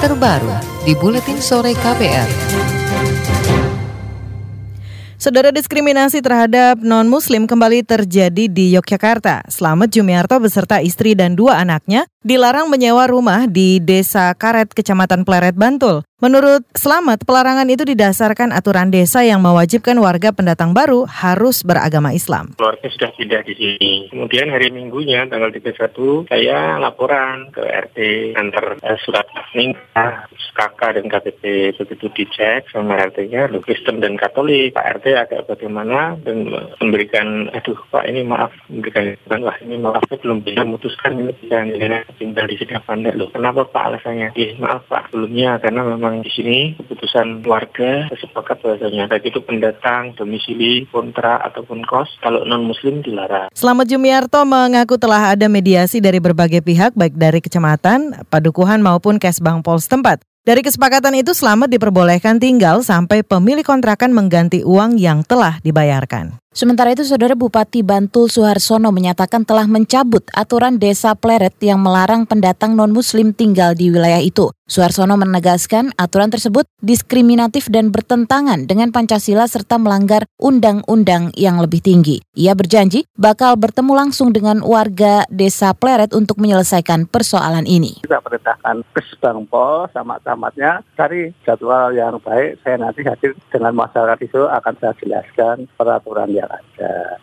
terbaru di Buletin Sore KPR. Saudara diskriminasi terhadap non-muslim kembali terjadi di Yogyakarta. Selamat Jumiarto beserta istri dan dua anaknya dilarang menyewa rumah di Desa Karet, Kecamatan Pleret, Bantul. Menurut Selamat, pelarangan itu didasarkan aturan desa yang mewajibkan warga pendatang baru harus beragama Islam. Keluarga sudah pindah di sini. Kemudian hari Minggunya tanggal 31 saya laporan ke RT antar eh, surat nikah KK dan KTP begitu dicek sama RT-nya, Kristen dan Katolik. Pak RT agak bagaimana dan memberikan, aduh Pak ini maaf, memberikan wah ini maaf belum bisa memutuskan ini bisa tinggal di sini apa enggak loh. Kenapa Pak alasannya? Eh, maaf Pak sebelumnya karena memang memang di sini keputusan warga sepakat bahasanya baik itu pendatang, domisili, kontra ataupun kos kalau non muslim dilarang. Selamat Jumiarto mengaku telah ada mediasi dari berbagai pihak baik dari kecamatan, padukuhan maupun Kesbang Pol setempat. Dari kesepakatan itu Selamat diperbolehkan tinggal sampai pemilik kontrakan mengganti uang yang telah dibayarkan. Sementara itu, Saudara Bupati Bantul Suharsono menyatakan telah mencabut aturan desa Pleret yang melarang pendatang non-muslim tinggal di wilayah itu. Suharsono menegaskan aturan tersebut diskriminatif dan bertentangan dengan Pancasila serta melanggar undang-undang yang lebih tinggi. Ia berjanji bakal bertemu langsung dengan warga desa Pleret untuk menyelesaikan persoalan ini. Kita perintahkan Kesbangpol sama camatnya cari jadwal yang baik. Saya nanti hadir dengan masyarakat itu akan saya jelaskan peraturan yang ada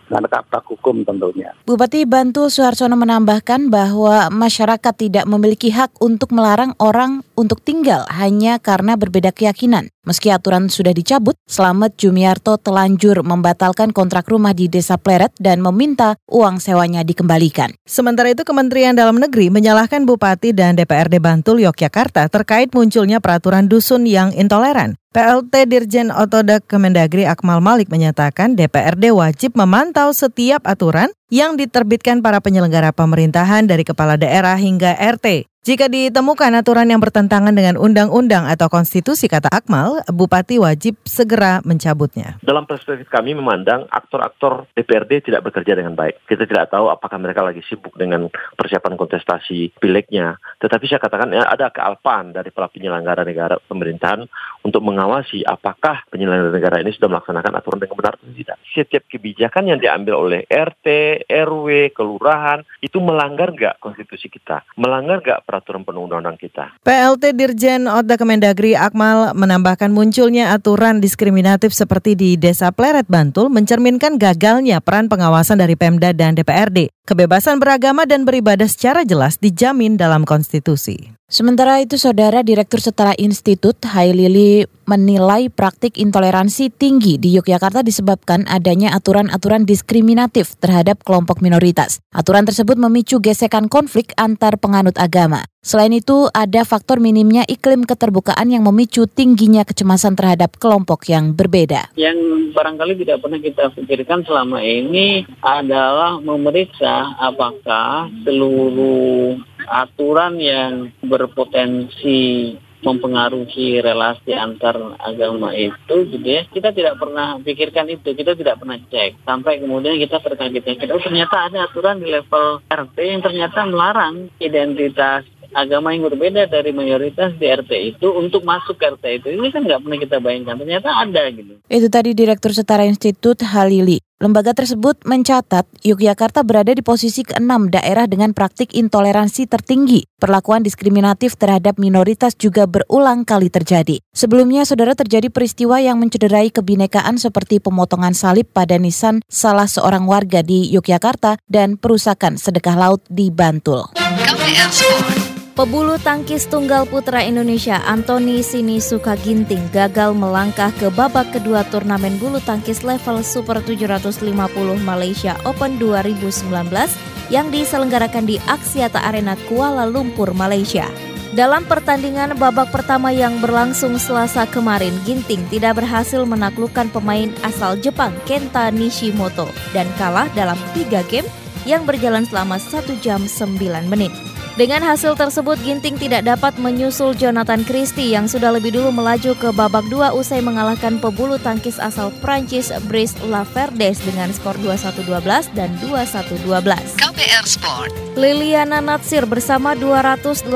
dengan kapak hukum tentunya. Bupati Bantul Suharsono menambahkan bahwa masyarakat tidak memiliki hak untuk melarang orang untuk tinggal hanya karena berbeda keyakinan. Meski aturan sudah dicabut, Selamat Jumiarto telanjur membatalkan kontrak rumah di Desa Pleret dan meminta uang sewanya dikembalikan. Sementara itu Kementerian Dalam Negeri menyalahkan Bupati dan DPRD Bantul Yogyakarta terkait munculnya peraturan dusun yang intoleran. PLT Dirjen Otodak Kemendagri Akmal Malik menyatakan DPRD wajib memantau setiap aturan yang diterbitkan para penyelenggara pemerintahan dari kepala daerah hingga RT. Jika ditemukan aturan yang bertentangan dengan undang-undang atau konstitusi kata Akmal, Bupati wajib segera mencabutnya. Dalam perspektif kami memandang aktor-aktor DPRD tidak bekerja dengan baik. Kita tidak tahu apakah mereka lagi sibuk dengan persiapan kontestasi pileknya. Tetapi saya katakan ya, ada kealpaan dari para penyelenggara negara pemerintahan untuk mengawasi apakah penyelenggara negara ini sudah melaksanakan aturan dengan benar atau tidak. Setiap kebijakan yang diambil oleh RT, RW, kelurahan itu melanggar nggak konstitusi kita? Melanggar nggak peraturan perundang-undang kita? PLT Dirjen Oda Kemendagri Akmal menambahkan munculnya aturan diskriminatif seperti di Desa Pleret Bantul mencerminkan gagalnya peran pengawasan dari Pemda dan DPRD. Kebebasan beragama dan beribadah secara jelas dijamin dalam konstitusi. Sementara itu, Saudara Direktur Setara Institut Hailili menilai praktik intoleransi tinggi di Yogyakarta disebabkan adanya aturan-aturan diskriminatif terhadap kelompok minoritas. Aturan tersebut memicu gesekan konflik antar penganut agama. Selain itu, ada faktor minimnya iklim keterbukaan yang memicu tingginya kecemasan terhadap kelompok yang berbeda. Yang barangkali tidak pernah kita pikirkan selama ini adalah memeriksa apakah seluruh aturan yang berpotensi mempengaruhi relasi antar agama itu gitu ya kita tidak pernah pikirkan itu kita tidak pernah cek. Sampai kemudian kita terkaget kita oh, ternyata ada aturan di level RT yang ternyata melarang identitas agama yang berbeda dari mayoritas di RT itu untuk masuk ke RT itu ini kan nggak pernah kita bayangkan ternyata ada gitu itu tadi Direktur Setara Institut Halili Lembaga tersebut mencatat Yogyakarta berada di posisi keenam daerah dengan praktik intoleransi tertinggi. Perlakuan diskriminatif terhadap minoritas juga berulang kali terjadi. Sebelumnya, saudara terjadi peristiwa yang mencederai kebinekaan seperti pemotongan salib pada nisan salah seorang warga di Yogyakarta dan perusakan sedekah laut di Bantul. KPR Sport. Pebulu tangkis tunggal putra Indonesia Anthony Sinisuka Ginting gagal melangkah ke babak kedua turnamen bulu tangkis level Super 750 Malaysia Open 2019 yang diselenggarakan di Axiata Arena Kuala Lumpur, Malaysia. Dalam pertandingan babak pertama yang berlangsung selasa kemarin, Ginting tidak berhasil menaklukkan pemain asal Jepang Kenta Nishimoto dan kalah dalam tiga game yang berjalan selama 1 jam 9 menit. Dengan hasil tersebut, Ginting tidak dapat menyusul Jonathan Christie yang sudah lebih dulu melaju ke babak dua usai mengalahkan pebulu tangkis asal Prancis Brice Laverdes dengan skor 2-1-12 dan 2-1-12. KPR Sport. Liliana Natsir bersama 285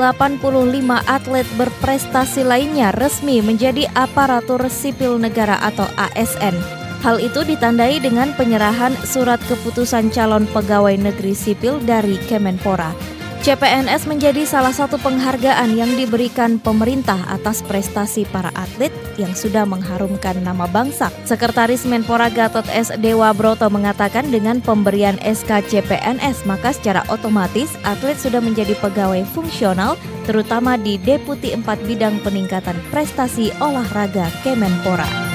atlet berprestasi lainnya resmi menjadi aparatur sipil negara atau ASN. Hal itu ditandai dengan penyerahan surat keputusan calon pegawai negeri sipil dari Kemenpora. CPNS menjadi salah satu penghargaan yang diberikan pemerintah atas prestasi para atlet yang sudah mengharumkan nama bangsa. Sekretaris Menpora Gatot S. Dewa Broto mengatakan dengan pemberian SK CPNS maka secara otomatis atlet sudah menjadi pegawai fungsional terutama di Deputi 4 Bidang Peningkatan Prestasi Olahraga Kemenpora.